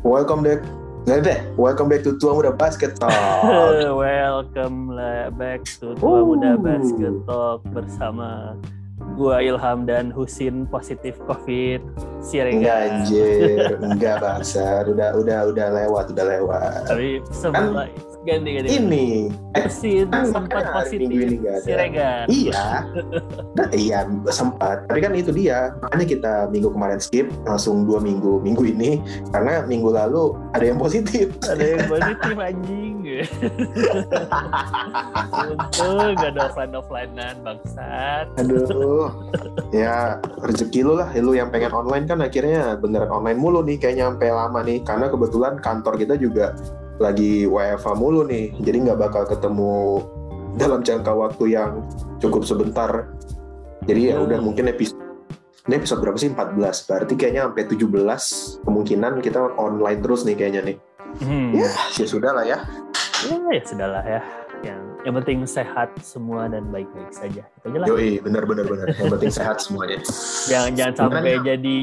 Welcome back. Nggak deh, welcome back to Tua Muda Basket Talk. Welcome back to Tua Muda. Basket Talk bersama gua Ilham dan Husin positif COVID Enggak Siregar. anjir, enggak Basar. Udah udah udah lewat, udah lewat. Tapi semula ganti ganti. Ini eh, Husin kan sempat positif ini. Siregar. iya. Nah, iya, sempat. Tapi kan itu dia. Makanya kita minggu kemarin skip langsung dua minggu minggu ini karena minggu lalu ada yang positif. Ada yang positif anjing. Untung gak ada offline offlinean bangsat. Aduh, ya rezeki lu lah, lu yang pengen online kan akhirnya beneran online mulu nih, kayaknya sampai lama nih, karena kebetulan kantor kita juga lagi WFA mulu nih, jadi nggak bakal ketemu dalam jangka waktu yang cukup sebentar. Jadi ya udah Hmm. mungkin episode ini episode berapa sih? 14. Berarti kayaknya sampai 17 kemungkinan kita online terus nih kayaknya nih. Hmm. Ya, ya sudah lah ya. Ya, ya sudahlah ya. Yang yang penting sehat semua dan baik-baik saja. Itu aja lah. Yoi, bener bener bener. Yang penting sehat semuanya. Jangan jangan sampai jadi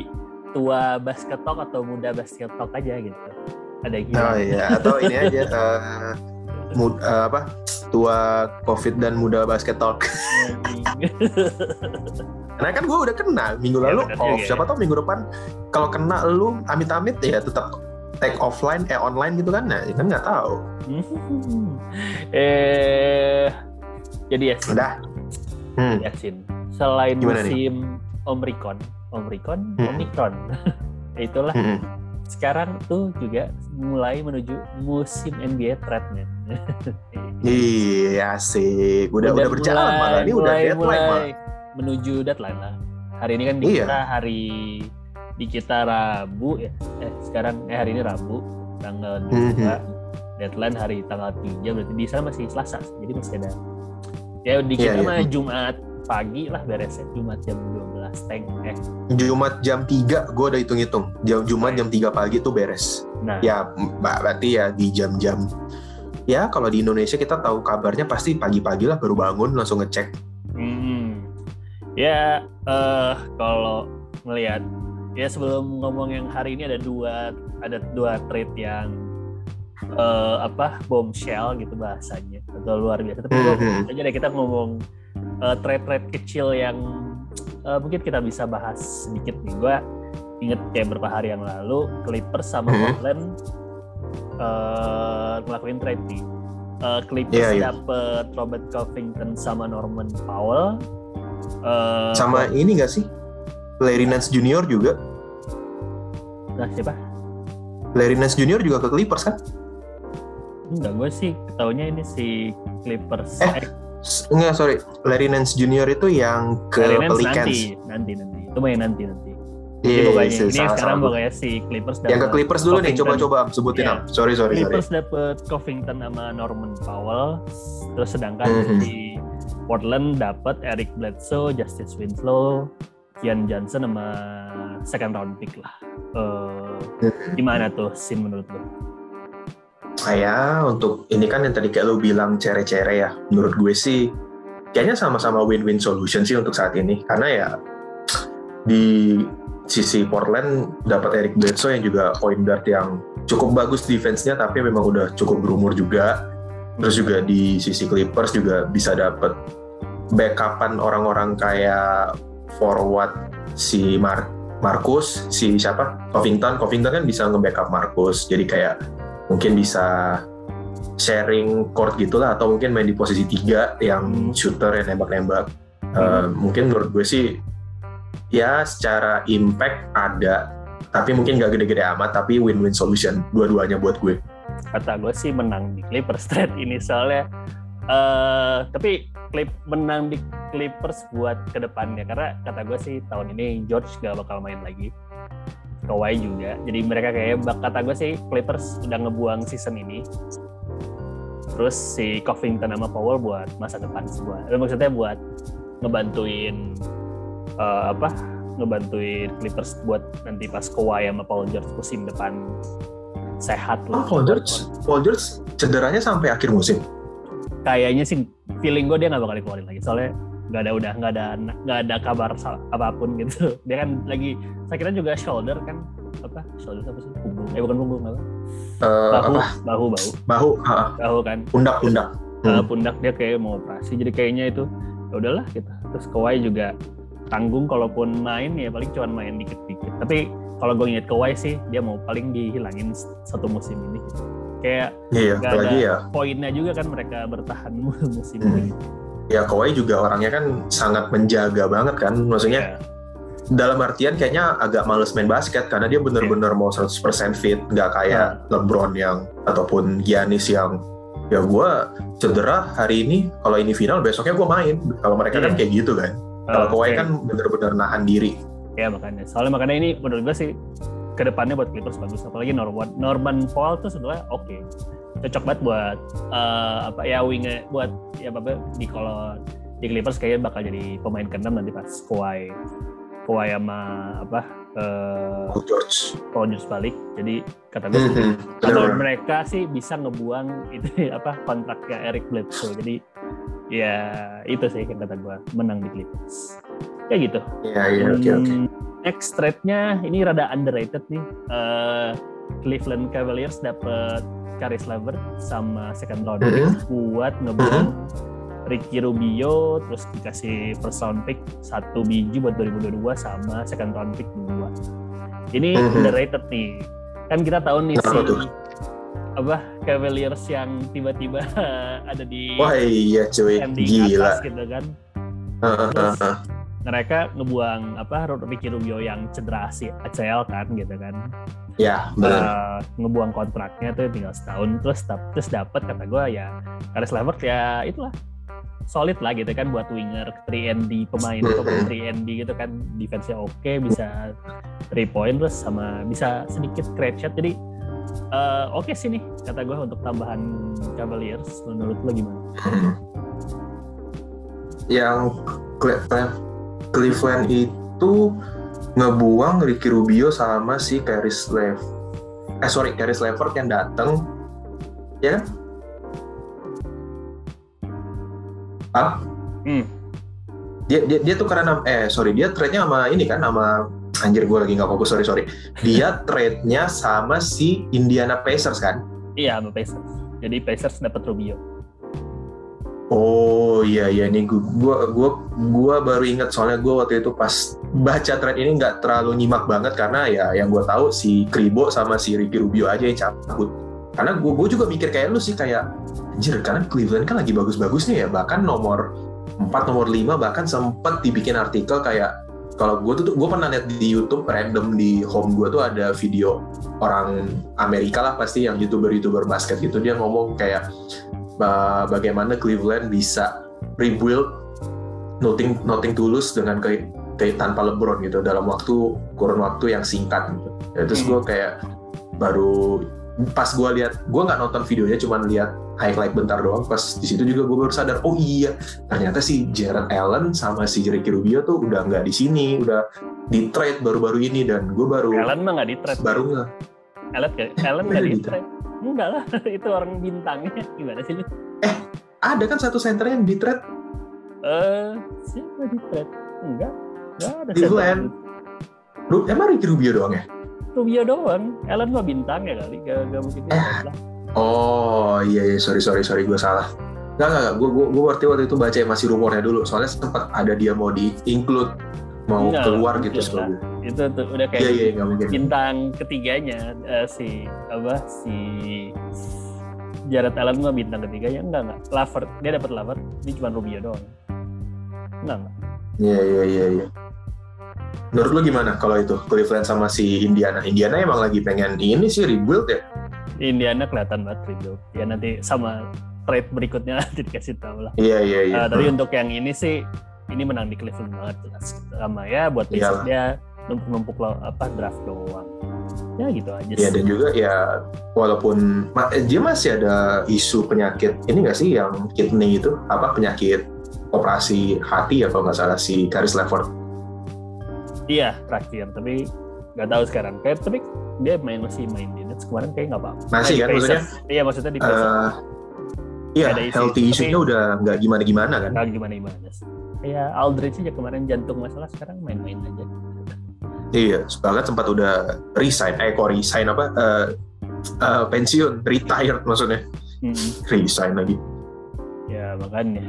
tua basket talk atau muda basket talk aja gitu. Ada yang Oh iya, atau ini aja eh, mud- eh, apa tua covid dan muda basket talk. Anjing. Karena kan gue udah kena minggu Ya, lalu bener off. ya. Siapa tahu minggu depan kalau kena lu amit-amit ya tetap take offline eh online gitu kan? Nah, ya kan nggak tahu. eh jadi ya Udah. Hmm. ya, Sin. Selain Gimana nih? musim Omicron, Omicron, Hmm. Omicron. Itulah Hmm. Sekarang tuh juga mulai menuju musim NBA man. Iya sih, udah udah, berjalan mulai- malah ini udah mulai- deadline mulai malah. menuju deadline lah. Hari ini kan di Iya. kita hari di kita Rabu ya. Eh sekarang eh hari ini Rabu tanggal 2. Mhm. Deadline hari tanggal 3 berarti di sana masih Selasa. Jadi masih ada. Ya di Iya, kita iya. mah Jumat pagi lah beresnya Jumat jam 12 teng eh. Jumat jam 3 gue udah hitung-hitung. Jam Jumat jam 3 pagi tuh beres. Nah, Ya, mbak berarti ya di jam-jam Ya kalau di Indonesia kita tahu kabarnya pasti pagi-pagi lah baru bangun langsung ngecek. Hmm. Ya, eh kalau ngelihat ya sebelum ngomong yang hari ini ada dua ada dua trade yang eh apa bombshell gitu bahasanya atau luar biasa. Tapi gua- Mhm. aja deh kita ngomong eh, trade-trade kecil yang eh, mungkin kita bisa bahas sedikit nih. Gua inget kayak beberapa hari yang lalu Clippers sama Mhm. Portland eh ngelakuin trade nih. Eh, Clippers Iya, iya. dapet Robert Covington sama Norman Powell. Eh, Sama ini gak sih? Larry Nance Junior juga. nah siapa? Larry Nance Junior juga ke Clippers kan? Enggak, gue sih taunya ini si Clippers. Eh, Enggak, sorry. Larry Nance Junior itu yang ke Larry Nance Pelicans. nanti, nanti, nanti. Itu main nanti, nanti. Iya, Jadi pokoknya iya, ini salah, sekarang salah. pokoknya si Clippers Yang ke Clippers dulu nih, Covington. coba-coba sebutin Iya. Am. Sorry, sorry, sorry. Clippers dapet Covington sama Norman Powell, terus sedangkan Mhm. di Portland dapet Eric Bledsoe, Justice Winslow, Kian Johnson sama second round pick lah. Eh, gimana tuh scene menurut lo? Saya untuk ini kan yang tadi kayak lu bilang cere-cere ya. Menurut gue sih kayaknya sama-sama win-win solution sih untuk saat ini. Karena ya di sisi Portland dapat Eric Bledsoe yang juga point guard yang cukup bagus defense-nya tapi memang udah cukup berumur juga. Terus juga di sisi Clippers juga bisa dapat backupan orang-orang kayak forward si Mar Marcus, si siapa? Covington. Covington kan bisa nge-backup Marcus. Jadi kayak mungkin bisa sharing court gitulah atau mungkin main di posisi tiga yang Hmm. shooter yang nembak-nembak. Hmm. Eh, mungkin menurut gue sih ya secara impact ada tapi mungkin gak gede-gede amat tapi win-win solution dua-duanya buat gue. Kata gue sih menang di Clippers trade ini soalnya. eh tapi Clip menang di Clippers buat ke depannya karena kata gue sih tahun ini George gak bakal main lagi. Kawhi juga. Jadi mereka kayak bak- kata gue sih Clippers udah ngebuang season ini. Terus si Covington sama Powell buat masa depan semua. Eh, Maksudnya buat ngebantuin eh, apa? Ngebantuin Clippers buat nanti pas Kawhi sama Paul George musim depan sehat Oh, lah. Paul George, Paul George cederanya sampai akhir musim. Kayaknya sih feeling gue dia nggak bakal dikeluarin lagi. Soalnya nggak ada udah nggak ada nggak ada kabar apa pun gitu. Dia kan lagi saya kira juga shoulder kan apa? Shoulders apa sih? Punggung. Eh bukan punggung apa? Eh, bahu apa? bahu bahu. Bahu ha, bahu kan. Pundak pundak. Uh, pundak dia kayak mau operasi jadi kayaknya itu ya udahlah gitu. Terus Kawhi juga tanggung kalaupun main ya paling cuma main dikit-dikit. Tapi kalau gue inget Kawhi sih dia mau paling dihilangin satu musim ini. Gitu. kayak iya apalagi ada ya. poinnya juga kan mereka bertahan musim Hmm. ini ya Kawhi juga orangnya kan sangat menjaga banget kan. Maksudnya Ya, dalam artian kayaknya agak males main basket karena dia bener-bener mau 100% fit. Nggak kayak LeBron yang ataupun Giannis yang ya gue cedera hari ini. Kalau ini final besoknya gue main. Kalau mereka kan Iya. kayak gitu kan. Kalau uh, Kawhi kayak- kan bener-bener nahan diri. Ya makanya. Soalnya makanya ini menurut gue sih ke depannya buat Clippers bagus. Apalagi Norman Norman Paul tuh sebenarnya oke cocok banget buat eh, apa ya wing buat ya apa di kalau di Clippers kayaknya bakal jadi pemain keenam nanti pas Kawhi Kawhi sama apa eh Paul George. Paul George balik. Jadi kata gue Mhm, atau bener-bener. mereka sih bisa ngebuang itu apa kontraknya Eric Bledsoe. Jadi ya itu sih kata gue menang di Clippers. Ya gitu. Iya iya oke oke. Hmm, Next trade-nya ini rada underrated nih. Eh, Cleveland Cavaliers dapat Caris Levert sama second round pick Mhm. buat ngebuang Ricky Rubio terus dikasih first round pick satu biji buat 2022 sama second round pick dua. Ini Mhm. underrated nih. Kan kita tahu nih si apa Cavaliers yang tiba-tiba ada di wah iya cuy gila atas gitu kan Heeh, Terus mereka ngebuang apa Ricky Rubio yang cedera si ACL kan gitu kan ya benar Eh, ngebuang kontraknya tuh tinggal setahun terus terus dapat kata gue ya Caris Levert ya itulah solid lah gitu kan buat winger 3ND pemain Mhm. pemain 3ND gitu kan defense-nya oke bisa 3 point terus sama bisa sedikit create shot jadi eh, oke sih nih kata gue untuk tambahan Cavaliers menurut lo gimana? Hmm. yang Cle- Cleveland itu ngebuang Ricky Rubio sama si Caris Lev eh sorry Caris Levert yang datang ya kan ah Hmm. dia dia dia tuh karena eh sorry dia trade-nya sama ini kan sama anjir gue lagi nggak fokus sorry sorry dia trade-nya sama si Indiana Pacers kan Iya sama Pacers. Jadi Pacers dapat Rubio. Oh iya iya. Ini gua gua gua, baru ingat. Soalnya gua waktu itu pas baca thread ini nggak terlalu nyimak banget karena ya yang gua tahu si Kribo sama si Ricky Rubio aja yang cabut. Karena gua, gua juga mikir kayak lu sih kayak anjir karena Cleveland kan lagi bagus-bagusnya ya. Bahkan nomor 4 nomor 5 bahkan sempet dibikin artikel kayak kalau gue tuh gue pernah lihat di YouTube random di home gue tuh ada video orang Amerika lah pasti yang youtuber youtuber basket gitu. Dia ngomong kayak bagaimana Cleveland bisa rebuild nothing nothing tulus dengan kayak kayak tanpa LeBron gitu dalam waktu kurun waktu yang singkat gitu. Ya, terus gue kayak baru pas gue lihat gue nggak nonton videonya cuman lihat highlight bentar doang pas di situ juga gue baru sadar oh iya ternyata si Jared Allen sama si Ricky Rubio tuh udah nggak di sini udah di trade baru-baru ini dan gue baru Allen mah nggak di trade. baru nggak Allen nggak di trade. Enggak lah, itu orang bintangnya. Gimana sih lu? ada kan satu center yang di trade Eh, siapa di trade? Enggak. Enggak ada Cleveland. siapa. Ru- emang Ricky Rubio doang ya Rubio doang. Allen mah bintangnya kali. Gak, gak mungkin di Eh. lah. Oh iya iya sorry sorry sorry gue salah. Nggak nggak gue gue gue waktu waktu itu baca yang masih rumornya dulu soalnya sempat ada dia mau di include mau Nggak, keluar gitu gue. Itu tuh udah kayak Iya iya nggak mungkin. bintang ketiganya eh, si apa si Jared Allen mah bintang ketiganya enggak enggak Lavert dia dapat Lavert ini cuma Rubio doang enggak enggak Iya iya iya iya. Menurut lo gimana kalau itu Cleveland sama si Indiana? Indiana emang lagi pengen ini sih rebuild ya. Indiana kelihatan banget rebuild ya nanti sama trade berikutnya nanti dikasih tahu lah Iya iya iya. Eh, tapi untuk yang ini sih ini menang di Cleveland banget jelas sama ya buat. Pacers dia numpuk-numpuk apa draft doang ya gitu aja Iya sih dan juga ya walaupun eh, dia masih ada isu penyakit ini nggak sih yang kidney itu apa penyakit operasi hati ya kalau nggak salah si Caris Levert. iya terakhir tapi nggak tahu sekarang kayak tapi dia main masih main di Nets kemarin kayak nggak apa-apa Masih Eh, kan, di maksudnya? Pacers. iya maksudnya di Pacers Eh, Iya, healthy issue-nya udah nggak gimana-gimana kan? nggak gimana gimana sih kayak Aldridge aja kemarin jantung masalah sekarang main-main aja Iya, bahkan sempat udah resign, eh kok resign apa? Uh, uh, pensiun, retired maksudnya. Hmm. Resign lagi. Ya makanya.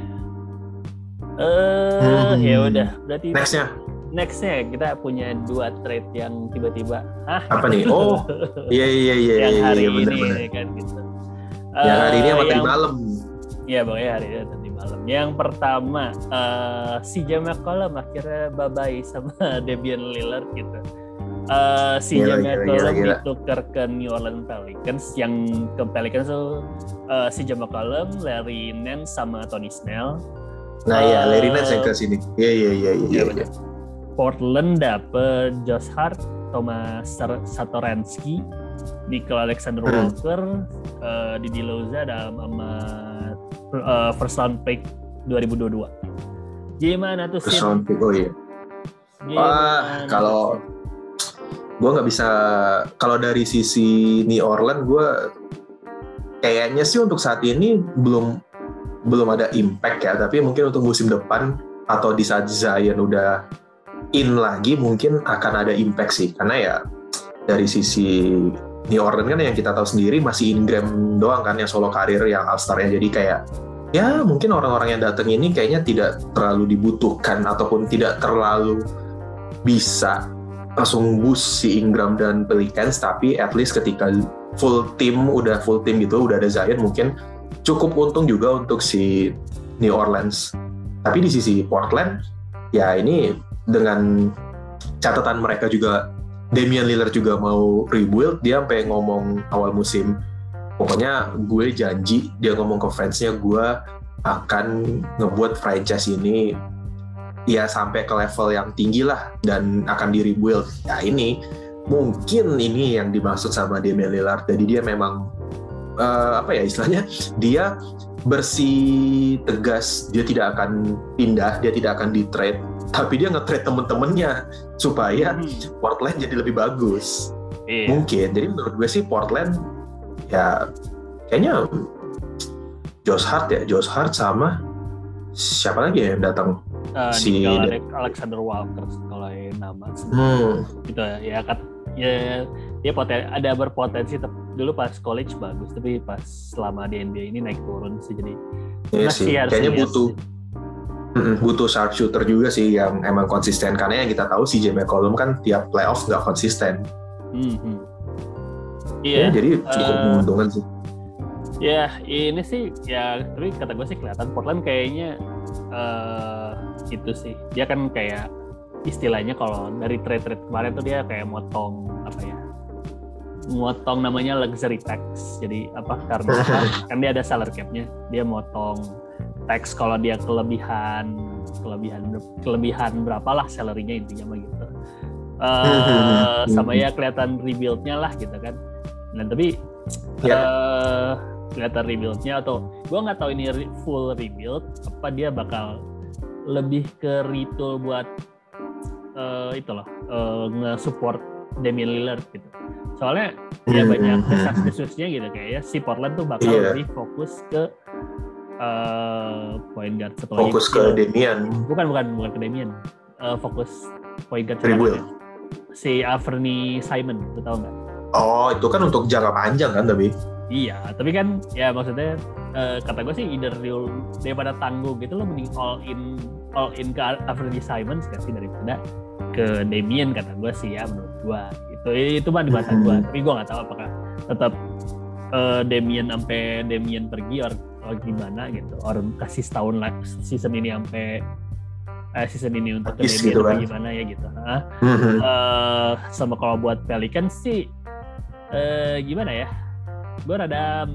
Eh uh, hmm. ya udah berarti. Nextnya. Nextnya kita punya dua trade yang tiba-tiba. Ah, apa nih? Oh, iya iya iya. yang iya, hari iya, bener, ini bener. kan gitu. Yang hari ini sama yang, tadi malam. Iya pokoknya hari ini tadi malam. Yang pertama uh, si Jamal McCollum akhirnya bye bye sama Damian Lillard gitu uh, si Jamal ditukar ke New Orleans Pelicans yang ke Pelicans tuh uh, si Jamal McCollum, Larry Nance sama Tony Snell. Nah uh, ya Larry Nance yang ke sini. Iya iya iya iya. Ya, Portland dapet Josh Hart, Thomas Satoransky, Nickel Alexander hmm. Walker, uh, Didi Loza dan sama uh, first round pick 2022. Gimana tuh? First round pick oh iya. Wah, kalau gue nggak bisa kalau dari sisi New Orleans gue kayaknya sih untuk saat ini belum belum ada impact ya tapi mungkin untuk musim depan atau di saat Zion udah in lagi mungkin akan ada impact sih karena ya dari sisi New Orleans kan yang kita tahu sendiri masih Ingram doang kan yang solo karir yang All Star ya. Jadi kayak ya mungkin orang-orang yang datang ini kayaknya tidak terlalu dibutuhkan ataupun tidak terlalu bisa langsung boost si Ingram dan Pelicans tapi at least ketika full team udah full team gitu udah ada Zion mungkin cukup untung juga untuk si New Orleans. Tapi di sisi Portland ya ini dengan catatan mereka juga Damian Lillard juga mau rebuild dia sampai ngomong awal musim pokoknya gue janji dia ngomong ke fansnya gue akan ngebuat franchise ini ya sampai ke level yang tinggi lah dan akan di rebuild. Ya ini mungkin ini yang dimaksud sama Damian Lillard. Jadi dia memang uh, apa ya istilahnya? Dia bersih tegas dia tidak akan pindah dia tidak akan di trade tapi dia nge-trade temen-temennya supaya hmm. Portland jadi lebih bagus. Iya. mungkin. Jadi menurut gue sih Portland ya kayaknya Josh Hart ya. Josh Hart sama siapa lagi ya yang datang? Uh, si Alexander Walker kalau nama. Hmm. gitu ya ya kan ya dia poten, ada berpotensi dulu pas college bagus tapi pas selama di NBA ini naik turun sih jadi iya sih kayaknya butuh sih. butuh sharpshooter juga sih yang emang konsisten karena yang kita tahu si Jamie McCollum kan tiap playoff nggak konsisten hmm. iya ya, jadi cukup uh, menguntungkan sih ya ini sih ya tapi kata gue sih kelihatan Portland kayaknya uh, itu sih dia kan kayak istilahnya kalau dari trade trade kemarin tuh dia kayak motong apa ya motong namanya luxury tax jadi apa karena kan dia ada salary capnya dia motong tax kalau dia kelebihan kelebihan kelebihan berapa lah salarynya intinya mah gitu uh, sama ya kelihatan rebuildnya lah gitu kan dan tapi yeah. Ya. uh, kelihatan rebuildnya atau gue nggak tahu ini full rebuild apa dia bakal lebih ke retool buat uh, itu loh uh, nge-support Damian Lillard gitu. Soalnya dia hmm, banyak hmm, desas-desusnya hmm. gitu kayak ya si Portland tuh bakal yeah. lebih fokus ke uh, point guard setelah fokus ke Damian. Bukan bukan bukan ke Damian. Uh, fokus point guard Rebuild. Si Averny Simon, lu tau nggak? Oh, itu kan untuk jangka panjang kan tapi? Iya, tapi kan ya maksudnya uh, kata gue sih either you, daripada tangguh gitu lo mending all in all in ke Simons gak sih daripada ke Damien kata gue sih ya menurut gue itu itu mah di mata gue hmm. tapi gue nggak tahu apakah tetap uh, Damien sampai Damien pergi or, or gimana gitu. Orang kasih setahun lah season ini sampai uh, season ini untuk ke Damien gitu kan? gimana ya gitu. Uh, sama kalau buat Pelican sih uh, gimana ya? Gue rada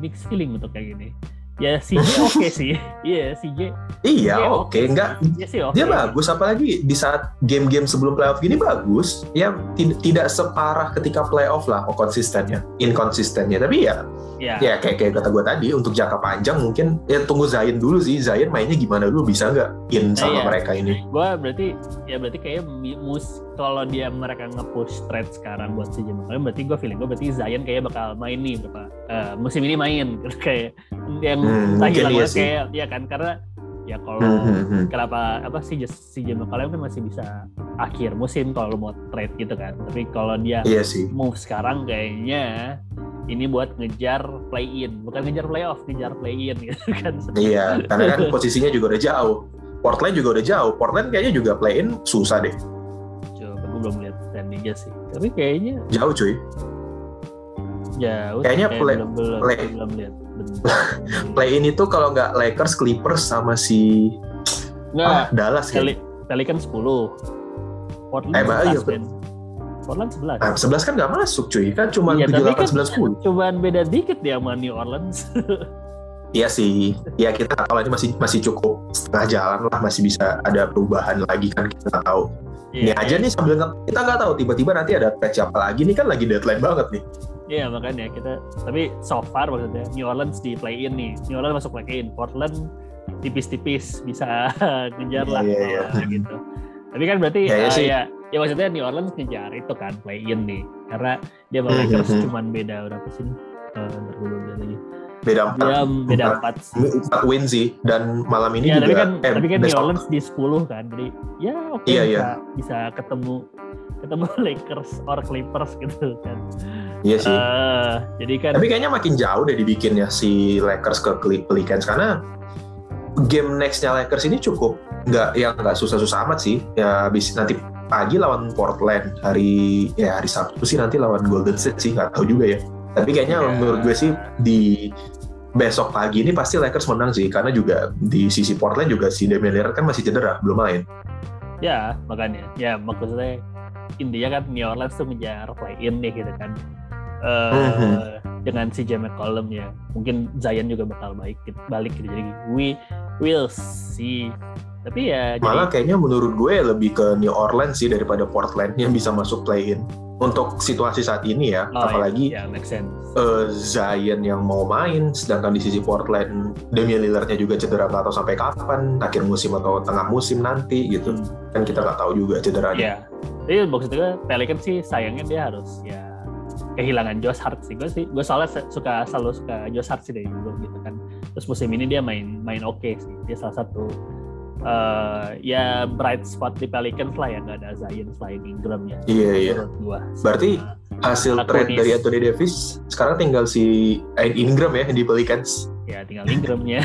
mixed feeling untuk kayak gini ya CJ oke okay sih. Iya CJ iya oke. okay. enggak. Iya sih, okay. dia bagus apalagi di saat game-game sebelum playoff gini bagus. Ya tidak separah ketika playoff lah oh konsistennya inkonsistennya. Tapi ya ya, ya kayak kayak kata gue tadi untuk jangka panjang mungkin ya tunggu Zain dulu sih. Zain mainnya gimana dulu bisa nggak in nah, sama iya. mereka ini? Gue berarti ya berarti kayak mus kalau dia mereka nge-push trade sekarang buat si Jamal berarti gue feeling gue berarti Zion kayak bakal main nih berapa uh, musim ini main kayak yang hmm, hilang iya kayak ya kan karena ya kalau hmm, hmm, hmm. kenapa apa sih si Jamal kalian kan masih bisa akhir musim kalau mau trade gitu kan. Tapi kalau dia Iya sih. move sekarang kayaknya ini buat ngejar play in, bukan ngejar playoff, ngejar play in gitu kan. Iya, karena kan posisinya juga udah jauh. Portland juga udah jauh. Portland kayaknya juga play in susah deh. Gue belum lihat standingnya sih. Tapi kayaknya Jauh cuy. jauh. Kayaknya Eh, play- belum belum, play- belum lihat. Play in itu kalau nggak Lakers, Clippers sama si Enggak, ah, Dallas ya. Peli Pelican 10. Portland Eh, bah, iya, 11, Ben. Portland 11. Nah, 11 kan nggak masuk cuy, kan cuma Iya, 7, tapi 8, kan 9, 10. Cobaan beda dikit ya sama New Orleans. Iya sih, ya kita kalau ini masih masih cukup setengah jalan lah, masih bisa ada perubahan lagi kan kita nggak tahu. Ini Iya, aja nih sambil kita nggak tahu tiba-tiba nanti ada patch apa lagi nih kan lagi deadline banget nih. Iya makanya kita tapi so far maksudnya New Orleans di play in nih. New Orleans masuk play in, Portland tipis-tipis bisa ngejar lah iya, kalau gitu. Tapi kan berarti Ya, ya eh, sih. ya, ya maksudnya New Orleans ngejar itu kan play in nih. Karena dia sama. Lakers cuman beda berapa sih? Eh, bentar lihat lagi. Beda Dia 4, beda empat. 4 4 win sih dan malam ini ya, juga tapi kan eh, tapi kan New. Orleans di 10 kan. Jadi ya oke Iya, bisa iya. bisa ketemu ketemu Lakers or Clippers gitu kan. Iya sih. Eh, jadi kan Tapi kayaknya makin jauh deh dibikinnya si Lakers ke Pelicans karena game nextnya Lakers ini cukup nggak yang nggak susah-susah amat sih. Ya habis nanti pagi lawan Portland hari ya hari Sabtu sih nanti lawan Golden State sih nggak tahu juga ya. Tapi kayaknya Ya. menurut gue sih di besok pagi ini pasti Lakers menang sih karena juga di sisi Portland juga si Damian Lillard kan masih cedera belum main. Ya, makanya. Ya, maksudnya intinya kan New Orleans tuh ngejar play in nih gitu kan. Mhm. dengan si J McCollum ya. Mungkin Zion juga bakal baik balik gitu. Jadi we will see. Tapi ya Malah jadi kayaknya menurut gue lebih ke New Orleans sih daripada Portland yang bisa masuk play-in. Untuk situasi saat ini ya, oh, apalagi ya, ya eh, Zion yang mau main, sedangkan di sisi Portland Damian Lillard-nya juga cedera nggak tahu sampai kapan, akhir musim atau tengah musim nanti gitu. Hmm. Kan kita nggak tahu juga cederanya. Ya. Jadi maksudnya Pelican sih sayangnya dia harus ya kehilangan Josh Hart sih gue sih gue soalnya suka selalu suka Josh Hart sih dari dulu gitu kan terus musim ini dia main main oke sih dia salah satu eh, ya bright spot di Pelicans lah ya nggak ada Zion selain Ingram ya Iya, iya. gua Berarti Hasil Lakunis. trade dari Anthony Davis, sekarang tinggal si Ain Ingram ya di Pelicans. ya tinggal Ingramnya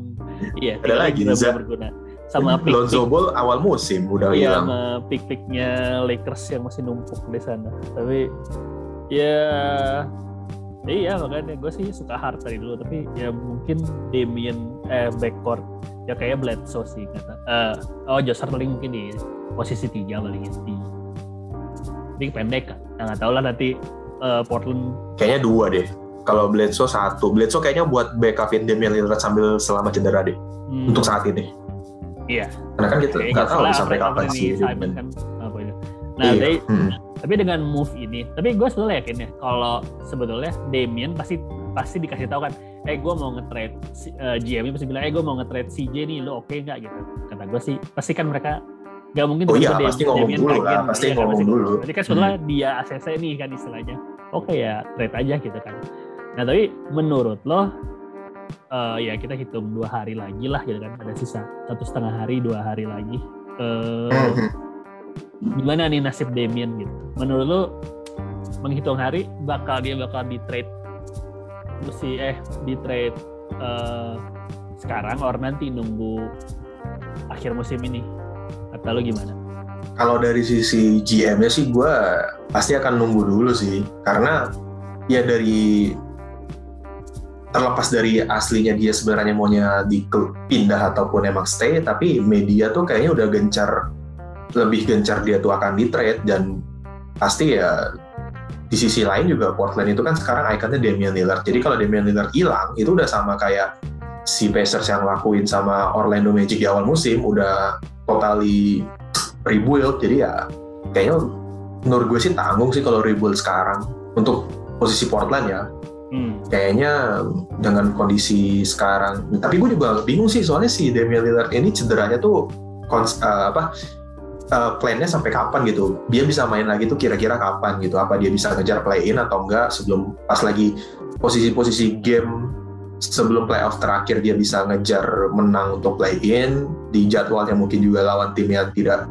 iya Ada lagi, Ingram berguna sama pick Lonzo Ball awal musim udah Iya, hilang. sama pick-picknya Lakers yang masih numpuk di sana. Tapi ya iya makanya gue sih suka Hart dari dulu. Tapi ya mungkin Damien eh backcourt ya kayak Bledsoe sih kata. Eh, oh Josh Hart paling mungkin di posisi tiga paling ya, di tapi pendek kan. Nah, nggak tahu lah nanti eh, Portland Kayaknya dua deh. Kalau Bledsoe satu, Bledsoe kayaknya buat backupin Damian Lillard sambil selama cedera deh hmm, untuk saat ini. Iya. Karena kan kita kayaknya nggak tahu sampai apa- kapan apa sih. ini Simon kan. Nah, Iya. tapi Hmm. tapi dengan move ini tapi gue sebetulnya yakin ya kalau sebetulnya Damien pasti pasti dikasih tahu kan eh gue mau nge-trade si, eh, GM pasti bilang eh gue mau nge-trade CJ nih lo oke nggak gitu kata gue sih pasti kan mereka nggak mungkin Oh iya, tiba-tiba pasti ngomong Damien dulu lah, pasti kan, ngomong dulu. jadi kan sebetulnya dia ACC nih kan istilahnya oke ya trade aja gitu kan nah tapi menurut lo eh, ya kita hitung dua hari lagi lah gitu kan ada sisa satu setengah hari dua hari lagi Hmm. Gimana nih nasib Damien gitu? Menurut lu menghitung hari bakal dia bakal di trade mesti eh di trade eh, sekarang or nanti nunggu akhir musim ini atau lu gimana? Kalau dari sisi GM-nya sih gue pasti akan nunggu dulu sih. Karena ya dari terlepas dari aslinya dia sebenarnya maunya di pindah ataupun emang stay, tapi media tuh kayaknya udah gencar lebih gencar dia tuh akan di trade dan pasti ya di sisi lain juga Portland itu kan sekarang ikonnya Damian Lillard. Jadi kalau Damian Lillard hilang itu udah sama kayak si Pacers yang lakuin sama Orlando Magic di awal musim udah totally rebuild. Jadi ya kayaknya menurut gue sih tanggung sih kalau rebuild sekarang untuk posisi Portland ya. Hmm. Kayaknya dengan kondisi sekarang, tapi gue juga bingung sih soalnya si Damian Lillard ini cederanya tuh kons- eh, apa eh, plannya sampai kapan gitu. Dia bisa main lagi tuh kira-kira kapan gitu. Apa dia bisa ngejar play in atau enggak sebelum pas lagi posisi-posisi game sebelum playoff terakhir dia bisa ngejar menang untuk play in di jadwalnya mungkin juga lawan tim yang tidak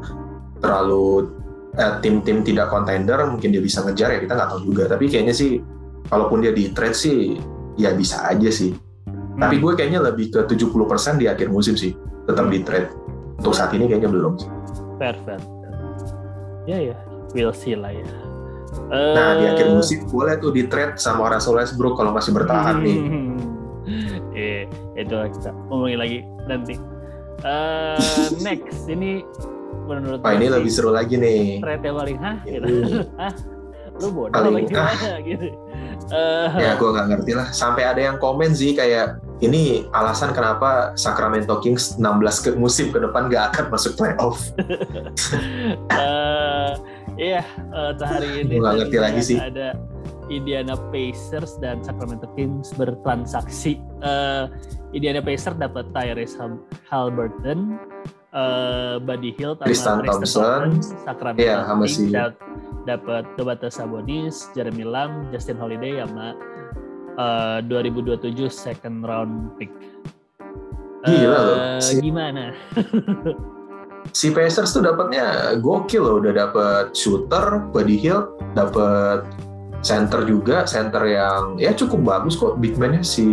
terlalu eh, tim-tim tidak kontender mungkin dia bisa ngejar ya kita nggak tahu juga tapi kayaknya sih kalaupun dia di trade sih ya bisa aja sih hmm. tapi gue kayaknya lebih ke 70% di akhir musim sih tetap di trade untuk saat ini kayaknya belum sih fair fair ya ya we'll see lah ya nah di akhir eh, musim boleh tuh di trade sama Russell Westbrook kalau masih bertahan nih Iya, itu kita ngomongin lagi nanti. Uh, next, ini menurut Wah, ini lebih seru lagi nih. Trade yang paling hah? Gitu. Hah? Lu bodoh paling, gimana? Ah. Gitu. Uh, ya gue nggak ngerti lah. Sampai ada yang komen sih kayak ini alasan kenapa Sacramento Kings 16 ke musim ke depan gak akan masuk playoff. uh, iya, uh, hari ini. Nggak ngerti lagi sih. Ada Indiana Pacers dan Sacramento Kings bertransaksi. Uh, Indiana Pacers dapat Tyrese Halliburton, uh, Buddy Hield, Tristan Thompson, Sacramento yeah, Kings si... dapat Domantas Sabonis, Jeremy Lamb, Justin Holiday sama uh, 2027 second round pick. Gila loh. Si... Gimana? si Pacers tuh dapatnya gokil loh, udah dapet shooter, Buddy Hield, dapet center juga center yang ya cukup bagus kok big man-nya si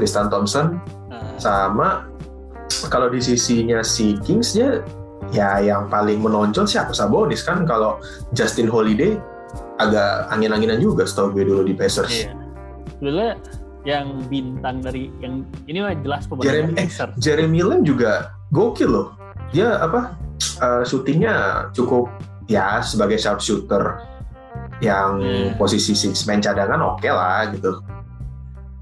Tristan Thompson uh. sama kalau di sisinya si Kings dia ya yang paling menonjol siapa Sabonis kan kalau Justin Holiday agak angin-anginan juga setahu gue dulu di Pacers. Iya. Sebenarnya yang bintang dari yang ini mah jelas pemain Jeremy, eh, Jeremy Lin juga gokil loh. Dia apa uh, syutingnya cukup ya sebagai sharpshooter yang hmm. posisi six man cadangan oke okay lah gitu.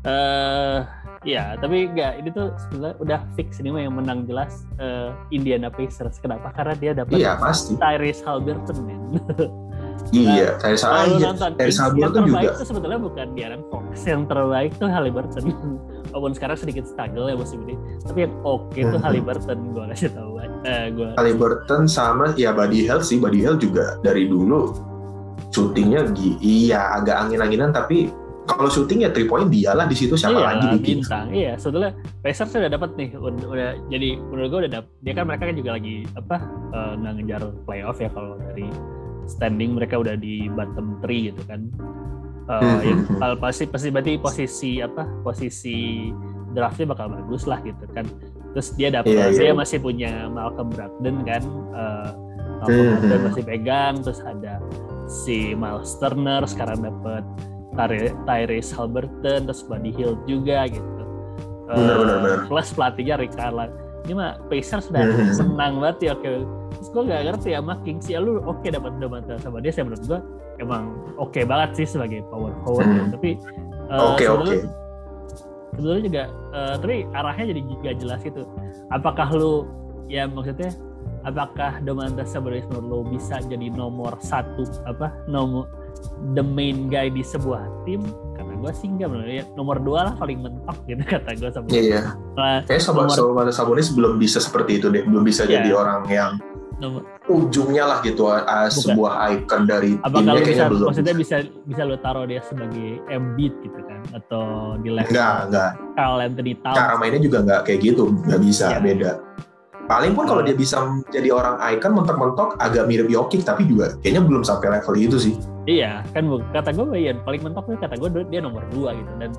Eh uh, ya, tapi enggak ini tuh sebenarnya udah fix ini mah yang menang jelas uh, Indiana Pacers. Kenapa? Karena dia dapat iya, pasti. Tyrese Halliburton men. iya, nah. Tyrese Halliburton juga. Yang terbaik itu sebetulnya bukan De'Aaron Fox. Yang terbaik tuh Halliburton. Walaupun sekarang sedikit struggle ya musim ini. Tapi yang oke okay tuh hmm. Halliburton gue kasih tahu. Uh, gua Halliburton sama ya Buddy Hield sih. Buddy Hield juga dari dulu syutingnya iya agak angin-anginan tapi kalau syuting ya three point dia lah di situ siapa iya, lagi bikin bintang iya sebetulnya Pacers udah dapat nih udah, udah jadi menurut gue udah dapet dia kan mereka kan juga lagi apa uh, ngejar playoff ya kalau dari standing mereka udah di bottom three gitu kan. Uh, ya, pasti pasti berarti posisi apa posisi draftnya bakal bagus lah gitu kan. Terus dia dapat yeah, yeah. dia masih punya Malcolm Brogdon kan uh, Malcolm Brogdon masih pegang terus ada si Miles Turner sekarang dapat Tyrese Halliburton terus Buddy Hield juga gitu. Uh, benar, benar. plus pelatihnya Rick Carlisle ini mah Pacers sudah hmm. senang banget ya oke terus gue gak ngerti mah Kings ya lu oke okay, dapat Domantas sama dia saya menurut gue emang oke okay banget sih sebagai power forward hmm. ya. tapi uh, oke oke sebetulnya juga uh, tapi arahnya jadi gak jelas gitu apakah lu ya maksudnya apakah Domantas Sabonis menurut lo bisa jadi nomor satu apa nomor the main guy di sebuah tim kata gue sih enggak menurut ya nomor dua lah paling mentok gitu kata gue sama iya iya nah, kayak sama nomor... Sabonis belum bisa seperti itu deh belum bisa yeah. jadi orang yang nomor... ujungnya lah gitu uh, sebuah icon dari Apakah timnya kayaknya bisa, belum. maksudnya bisa bisa lo taruh dia sebagai Embiid gitu kan? Atau di level enggak enggak. Carl Anthony Towns. Cara mainnya juga enggak kayak gitu nggak bisa yeah. beda. Paling pun kalau dia bisa jadi orang icon mentok-mentok agak mirip Jokic tapi juga kayaknya belum sampai level itu sih. Iya, kan kata gue ya paling mentok kata gue dia nomor dua gitu. Dan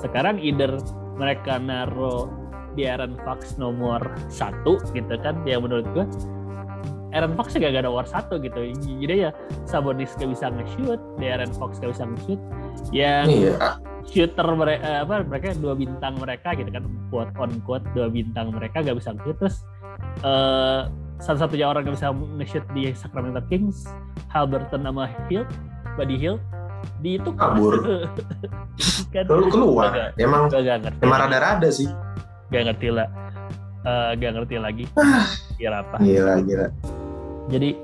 sekarang either mereka naro di Aaron Fox nomor satu gitu kan yang menurut gue Aaron Fox juga gak ada nomor satu gitu jadi ya Sabonis gak bisa nge-shoot Aaron Fox gak bisa nge-shoot yang iya. shooter mereka eh, apa mereka dua bintang mereka gitu kan quote on quote dua bintang mereka gak bisa nge-shoot terus uh, satu-satunya orang yang bisa nge-shoot di Sacramento Kings, Halberton sama Hill, Buddy Hill, di itu kabur. kan, Lalu keluar. Gak, emang gak, gak ngerti emang rada-rada sih. Gak ngerti lah. Uh, gak ngerti lagi. Gila apa? Gila, gila. Jadi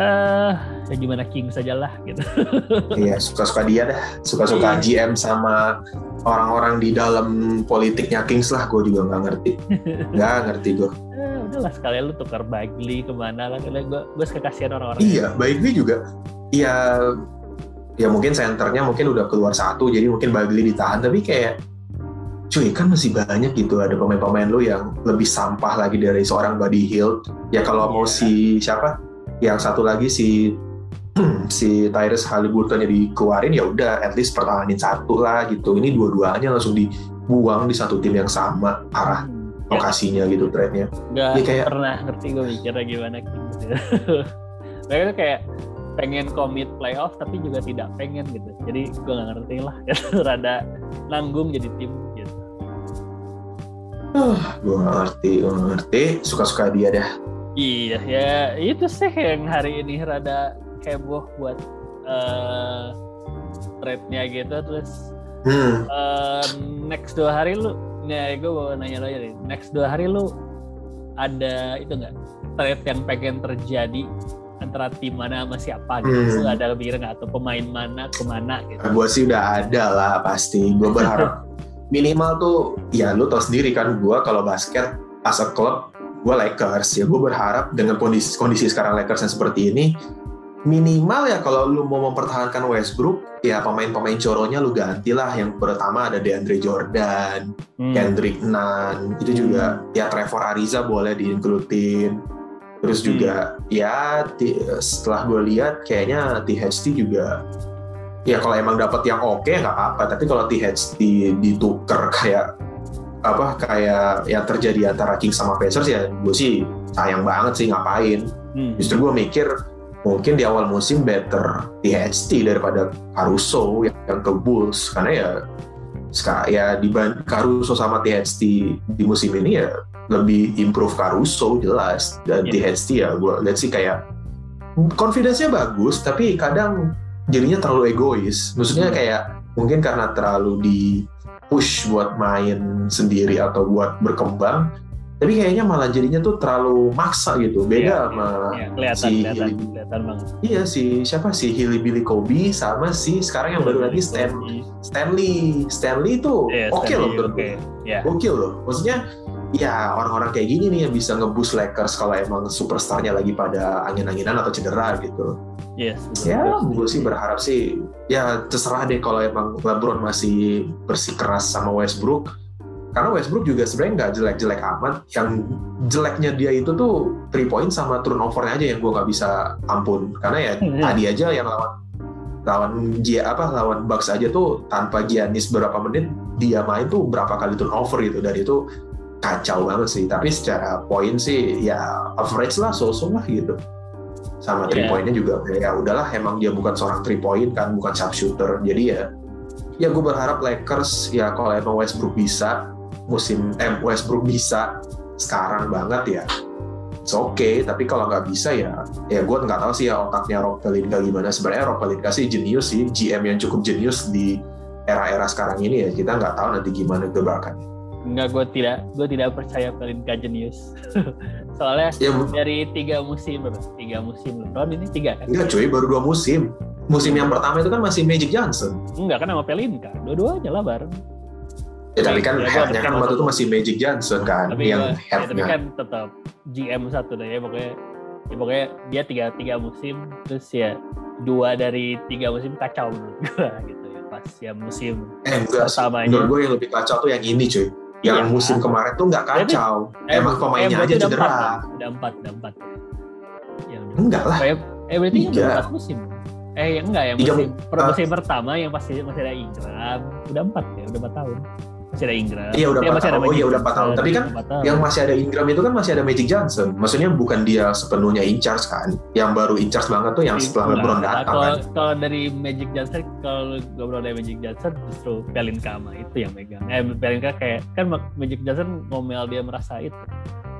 uh, ya gimana King saja lah gitu. iya, suka-suka dia dah. Suka-suka iya. GM sama orang-orang di dalam politiknya Kings lah. Gue juga nggak ngerti. Nggak ngerti gue udahlah sekalian lu tukar Bagley ke mana lah gue gue suka kasihan orang-orang iya Bagley juga ya ya mungkin senternya mungkin udah keluar satu jadi mungkin Bagley ditahan tapi kayak cuy kan masih banyak gitu ada pemain-pemain lu yang lebih sampah lagi dari seorang Buddy Hield ya kalau yeah. mau iya. si siapa yang satu lagi si si Tyrese Halliburton dikeluarin ya udah at least pertahanin satu lah gitu ini dua-duanya langsung dibuang di satu tim yang sama arah Hmm, lokasinya gitu trade-nya nggak Dia kayak- pernah ngerti gue mikirnya gimana gitu. Mereka tuh kayak pengen komit playoff tapi juga tidak pengen gitu. Jadi gue nggak ngerti lah. Rada nanggung jadi tim gitu. gue gak ngerti gue gak ngerti. Suka-suka dia dah. Iya ya itu sih yang hari ini rada heboh buat eh trade-nya gitu terus hmm. eh, next dua hari lu nih gue mau nanya lo nih next dua hari lu ada itu nggak? Trade yang pengen terjadi antara tim mana sama siapa gitu? Hmm. Ada kepikiran nggak? Atau pemain mana ke mana gitu? Gue sih udah ada lah pasti. Gue berharap minimal tuh ya lu tau sendiri kan gue kalau basket as a club gue Lakers. Ya gue berharap dengan kondisi kondisi sekarang Lakers yang seperti ini minimal ya kalau lu mau mempertahankan Westbrook ya pemain-pemain coronya lu gantilah yang pertama ada DeAndre Jordan Hmm. Kendrick Nunn itu juga ya Trevor Ariza boleh diinklutin terus juga ya ti- setelah gue lihat kayaknya THT juga ya kalau emang dapat yang oke nggak apa-apa tapi kalau THT ditukar kayak apa kayak yang terjadi antara Kings sama Pacers ya gue sih sayang banget sih ngapain Hmm. justru gue mikir mungkin di awal musim better THT daripada Caruso yang, yang ke Bulls karena ya ya dibanding Caruso sama THT di musim ini ya lebih improve Caruso jelas dan Iya. THT ya gue lihat sih kayak confidence-nya bagus tapi kadang jadinya terlalu egois. Maksudnya Hmm. kayak mungkin karena terlalu di push buat main sendiri atau buat berkembang tapi kayaknya malah jadinya tuh terlalu maksa gitu. Beda Iya, sama Iya, kelihatan si kelihatan Hilly. kelihatan banget. Iya si siapa? Sih Hilly Billy Kobe sama si sekarang yang baru lagi Stan Stanley. Stanley itu Iya, oke Stanley, loh menurut oke. gue ya gokil loh. Maksudnya ya orang-orang kayak gini nih yang bisa ngebus Lakers kalau emang superstarnya lagi pada angin-anginan atau cedera gitu. Yes ya gue sih berharap sih ya terserah deh kalau emang LeBron masih bersikeras sama Westbrook. Karena Westbrook juga sebenarnya nggak jelek-jelek amat. Yang jeleknya dia itu tuh three point sama turnovernya aja yang gue nggak bisa ampun. Karena ya Hmm. tadi aja yang lawan lawan Gia apa lawan Bucks aja tuh tanpa Giannis berapa menit dia main tuh berapa kali turnover gitu. Dan itu kacau banget sih. Tapi secara poin sih ya average lah so-so lah gitu. Sama three Iya. pointnya juga ya udahlah emang dia bukan seorang three point kan bukan sharpshooter. Jadi ya ya gue berharap Lakers ya kalau emang Westbrook bisa musim eh Westbrook bisa sekarang banget ya it's okay. Tapi kalau nggak bisa ya ya gue nggak tahu sih ya otaknya Rob Pelinka gimana. Sebenarnya Rob Pelinka sih jenius sih GM yang cukup jenius di era-era sekarang ini ya. Kita nggak tahu nanti gimana gebrakannya Enggak, gue tidak, gue tidak percaya Pelinka jenius. Soalnya ya dari tiga musim, berapa? tiga musim LeBron ini tiga kan? enggak cuy baru dua musim musim yang pertama itu kan masih Magic Johnson Enggak kan sama Pelinka, dua-duanya lah bareng. ya tapi kan Ya, headnya kan waktu itu masih Magic Johnson kan Tapi, yang gua- ya, tapi headnya kan tetap GM satu deh ya pokoknya. Ya, pokoknya dia tiga tiga musim, terus ya dua dari tiga musim kacau menurut gue gitu ya pas ya musim eh enggak pertamanya. menurut gue yang lebih kacau tuh yang ini cuy yang Iya. musim kemarin tuh nggak kacau Eh, emang eh, pemainnya berarti aja udah cedera empat, kan? udah empat, udah empat. Ya udah. enggak lah Eh, eh berarti kan Tiga. udah empat musim. Eh yang enggak yang Tiga musim, ah. musim pertama yang pasti masih ada Ingram, udah empat ya, udah empat tahun. Masih ada Ingram. Iya, udah Eh, empat masih ada tahun. Oh, iya, udah empat tahun. Tapi kan tahun. yang masih ada Ingram itu kan masih ada Magic Johnson maksudnya bukan dia sepenuhnya in charge kan yang baru in charge banget tuh yang setelah Enggak, LeBron enggak. datang Kalau kan kalau dari Magic Johnson, kalau ngobrol dari Magic Johnson justru Pelinka sama itu yang megang. Eh Pelinka kayak kan Magic Johnson ngomel dia merasa itu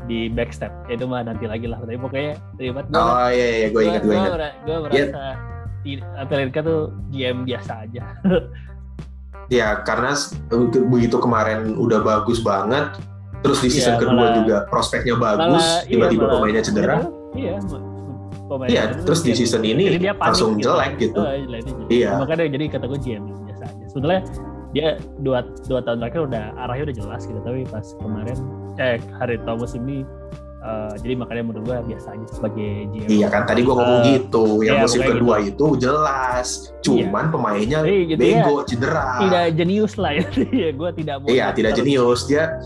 di backstep. Ya, itu mah nanti lagi lah. Tapi pokoknya terlibat gue oh iya iya gue ingat gue ingat gue merasa ti- Pelinka tuh GM biasa aja. ya karena begitu kemarin udah bagus banget terus di Iya, season kedua malah- juga prospeknya bagus iya, tiba-tiba malah- pemainnya cedera Iya, ma- pemain iya cedera terus di season ini dia panik langsung jelek gitu Oh, jelek dia jelek. Iya. Makanya jadi kata gue GM biasa aja. Sebenarnya dia dua dua tahun terakhir udah arahnya udah jelas gitu, tapi pas kemarin eh hari Thomas ini Uh, jadi makanya menurut gue biasa aja sebagai GM. Iya kan tadi gue ngomong uh, gitu, yang iya, musim kedua gitu. itu jelas, cuman iya. pemainnya gitu bego, ya, cedera. Tidak jenius lah ya, gue tidak mau. Iya tidak jenius dia.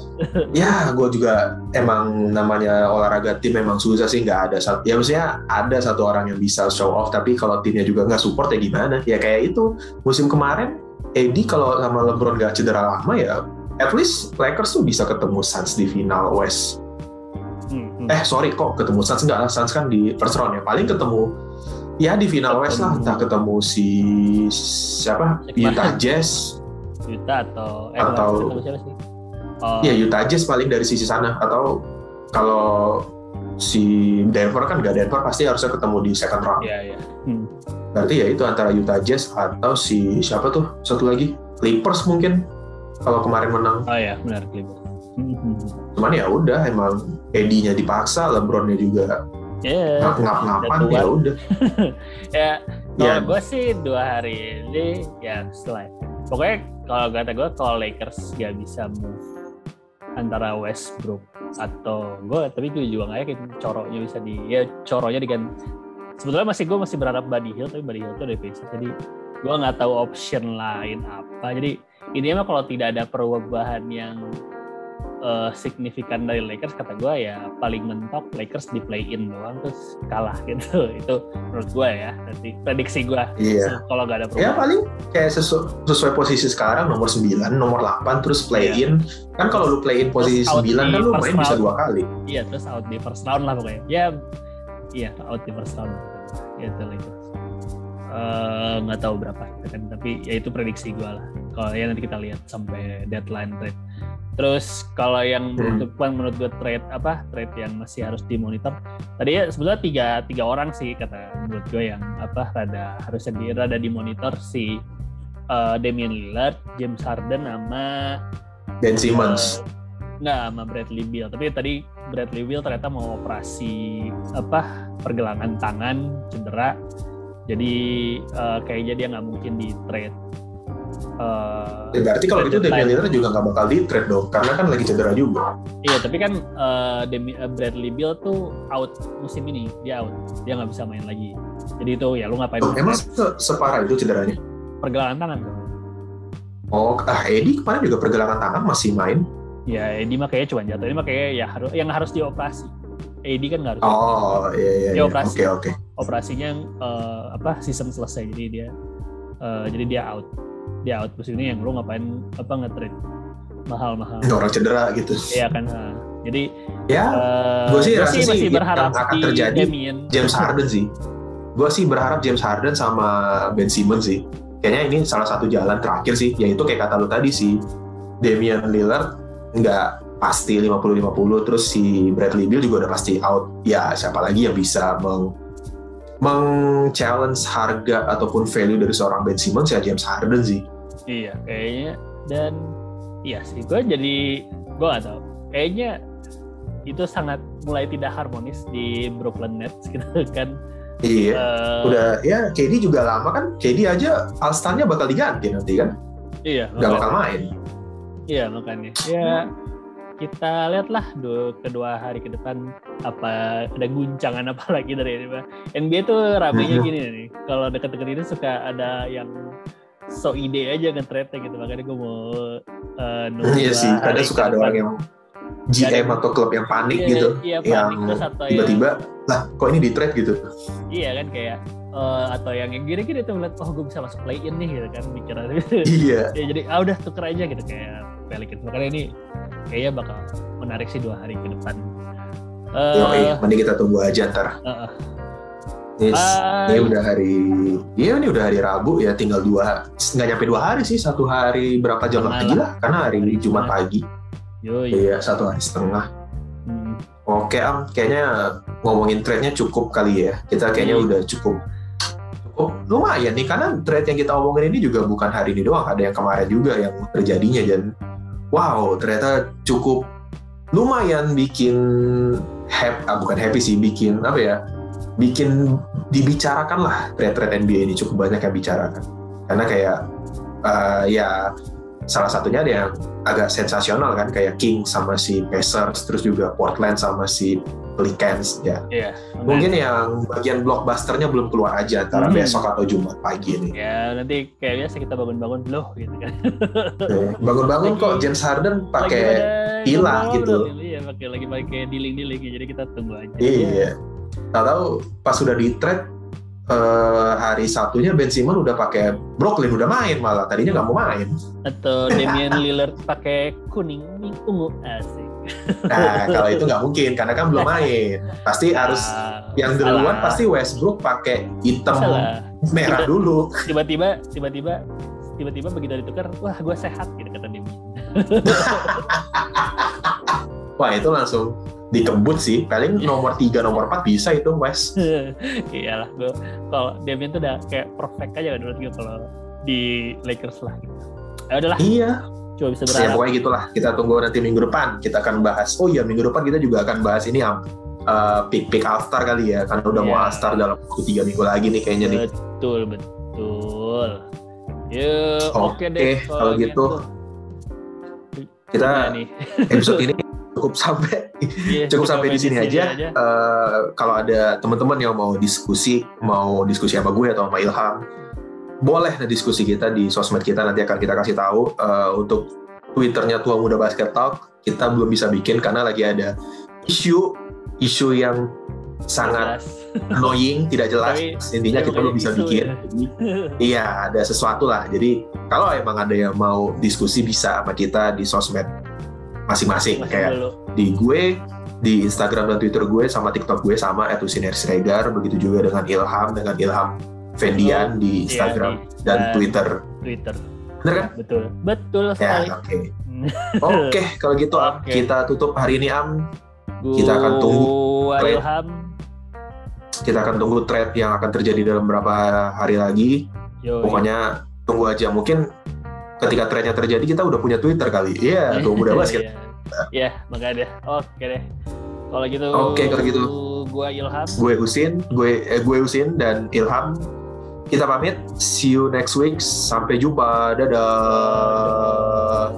ya gue juga emang namanya olahraga tim memang susah sih nggak ada satu. Ya maksudnya ada satu orang yang bisa show off, tapi kalau timnya juga nggak support ya gimana? Ya kayak itu musim kemarin, Eddie kalau sama LeBron nggak cedera lama ya, at least Lakers tuh bisa ketemu Suns di final West Hmm. Eh sorry kok ketemu Suns enggak Suns kan di first round ya. Paling ketemu ya di final West lah entah ketemu si siapa Utah Jazz Utah atau eh, atau oh. ya Utah Jazz paling dari sisi sana atau kalau si Denver kan nggak Denver pasti harusnya ketemu di second round. Iya iya. Hmm. Berarti ya itu antara Utah Jazz atau si siapa tuh satu lagi Clippers mungkin kalau kemarin menang. Oh ya benar Clippers. Cuman ya udah emang Eddie-nya dipaksa, LeBron-nya juga yeah, ngap-ngapan ya udah. ya kalau yeah. gue sih dua hari ini ya setelah pokoknya kalau kata gue kalau Lakers gak bisa move antara Westbrook atau gue tapi gue juga nggak yakin coroknya bisa di ya coroknya dengan sebetulnya masih gue masih berharap Buddy Hill tapi Buddy Hill itu udah bisa jadi gue nggak tahu option lain apa jadi ini mah kalau tidak ada perubahan yang uh, signifikan dari Lakers kata gue ya paling mentok Lakers di play in doang terus kalah gitu. Itu menurut gue ya nanti prediksi gue iya. kalau nggak ada perubahan. ya paling kayak sesu sesuai posisi sekarang nomor 9 nomor 8 terus play iya. in kan kalau lu play in posisi sembilan 9 kan lu main round. bisa dua kali. Iya terus out di first round lah pokoknya. Ya iya out di first round. Ya itu Lakers. Eh, nggak uh, tahu berapa kan tapi ya itu prediksi gue lah. Kalau ya nanti kita lihat sampai deadline trade Terus kalau yang hmm. menurut menurut gue trade apa trade yang masih harus dimonitor tadi ya sebetulnya tiga tiga orang sih kata menurut gue yang apa rada harusnya di rada dimonitor si uh, Damian Lillard, James Harden sama Ben Simmons. Uh, nggak sama Bradley Beal tapi tadi Bradley Beal ternyata mau operasi apa pergelangan tangan cedera jadi uh, kayaknya dia nggak mungkin di trade Uh, ya, berarti kalau gitu Damian Lillard juga nggak bakal di trade dong, karena kan lagi cedera juga. Iya, tapi kan uh, Demi, uh, Bradley Beal tuh out musim ini, dia out, dia nggak bisa main lagi. Jadi itu ya lu ngapain? Oh, emang se separah itu cederanya? Pergelangan tangan. Oh, ah Edi kemarin juga pergelangan tangan masih main. Ya, Edi mah kayaknya cuma jatuh. Ini mah kayaknya ya harus yang harus dioperasi. Edi kan nggak harus. Oh, iya iya. Dia operasi. Oke, okay, oke. Okay. Operasinya uh, apa? Season selesai jadi dia uh, jadi dia out di outpost ini yang lu ngapain apa nge-trade? Mahal-mahal. Orang cedera gitu. Iya kan ha. jadi ya uh, gue sih rasa sih masih berharap yang akan terjadi Damien. James Harden sih. Gue sih berharap James Harden sama Ben Simmons sih. Kayaknya ini salah satu jalan terakhir sih. Yaitu kayak kata lu tadi sih. Damian Lillard nggak pasti 50-50 terus si Bradley Beal juga udah pasti out. Ya siapa lagi yang bisa meng meng-challenge harga ataupun value dari seorang Ben Simmons ya James Harden sih Iya, kayaknya dan iya sih gue jadi gue gak tau. Kayaknya itu sangat mulai tidak harmonis di Brooklyn Nets gitu kan. Iya. Uh, udah ya KD juga lama kan. KD aja Alstarnya bakal diganti nanti kan. Iya. Gak bakal main. Iya makanya. Ya kita lihatlah dua, kedua hari ke depan apa ada guncangan apa lagi dari ini NBA tuh ramenya gini nih kalau deket-deket ini suka ada yang so ide aja kan trade gitu. Makanya gue mau uh, nunggu iya sih kadang suka ada orang yang GM atau klub yang panik iya, gitu. iya, panik, yang tiba-tiba lah kok ini di trade gitu? Iya kan kayak uh, atau yang yang gini-gini tuh ngeliat oh gue bisa masuk play in nih gitu kan bicara iya. Ya, jadi ah udah tuker aja gitu kayak Pelicans makanya ini kayaknya bakal menarik sih dua hari ke depan uh, Yo, iya, mending kita tunggu aja ntar uh, uh. Yes, ini udah hari, iya ini udah hari Rabu ya, tinggal dua, nggak nyampe dua hari sih, satu hari berapa jam lagi lah, karena hari Jumat pagi. Yoi. Iya, satu hari setengah. Hmm. Oke, Am, kayaknya ngomongin trade-nya cukup kali ya. Kita kayaknya hmm. udah cukup Oh, lumayan nih karena trade yang kita omongin ini juga bukan hari ini doang, ada yang kemarin juga yang terjadinya dan wow ternyata cukup lumayan bikin happy, ah, bukan happy sih, bikin apa ya, bikin dibicarakan lah trade-trade NBA ini cukup banyak yang bicarakan. Karena kayak uh, ya salah satunya ada yang agak sensasional kan kayak King sama si Pacers terus juga Portland sama si Pelicans ya. Iya. Mungkin yang bagian blockbusternya belum keluar aja antara Hmm. besok atau Jumat pagi ini. Ya nanti kayak biasa kita bangun-bangun loh gitu kan. Bangun-bangun kok James Harden pakai hilang gitu. Iya pakai lagi pakai diling-diling jadi kita tunggu aja. Iya. Tahu pas sudah di trade eh, hari Sabtunya Ben Simmons udah pakai Brooklyn udah main malah tadinya nggak mau main. Atau Damian Lillard pakai kuning, ungu asik. Nah kalau itu nggak mungkin karena kan belum main. Pasti harus Ah, yang duluan pasti Westbrook pakai hitam salah. merah dulu. Tiba-tiba tiba-tiba tiba-tiba begitu ditukar, wah gue sehat gitu kata Damian. Wah itu langsung dikebut sih. Paling nomor 3, nomor 4 bisa itu West. Iyalah gue kalau Damian tuh udah kayak perfect aja menurut gue kalau di Lakers lah gitu. Ya udahlah, Iya. coba bisa Ya berharap. pokoknya gitulah. Kita tunggu nanti minggu depan. Kita akan bahas. Oh iya minggu depan kita juga akan bahas ini ya. pick pick All Star kali ya. Karena udah mau Iya. All Star dalam waktu tiga minggu lagi nih kayaknya nih. Betul, betul. Yuk, oke Oke, deh. kalau gitu. Kita Udah nih. episode ini cukup sampai Iya, cukup sampai di sini aja. Eh, kalau ada teman-teman yang mau diskusi, mau diskusi sama gue atau sama Ilham, boleh diskusi kita di sosmed kita nanti akan kita kasih tahu Eh, untuk twitternya Tua Muda Basket Talk kita belum bisa bikin karena lagi ada isu isu yang sangat annoying, tidak jelas. Tapi- Intinya kita belum bisa isu bikin. ya. Jadi, Iya, ada sesuatu lah. Jadi kalau emang ada yang mau diskusi bisa sama kita di sosmed masing-masing kayak dulu. di gue di Instagram dan Twitter gue sama TikTok gue sama @usinersregar begitu juga dengan Ilham dengan Ilham Fendian di Iya, Instagram di- dan dan Twitter. Twitter. Bener kan? Betul. Betul Ya, sekali. oke. Oke, kalau gitu Am, Oke. kita tutup hari ini Am. Kita akan tunggu trade. Ilham. Kita akan tunggu trade yang akan terjadi dalam beberapa hari lagi. Yo, Pokoknya tunggu aja. Mungkin ketika trade-nya terjadi kita udah punya Twitter kali. Iya, tuh mudah basket. Ya, makanya deh. Oke deh. Kalau gitu. Oke, kalau gitu. Gua Ilham. gue Husin, gue eh, gue Husin dan Ilham. Kita pamit. See you next week. Sampai jumpa. Dadah.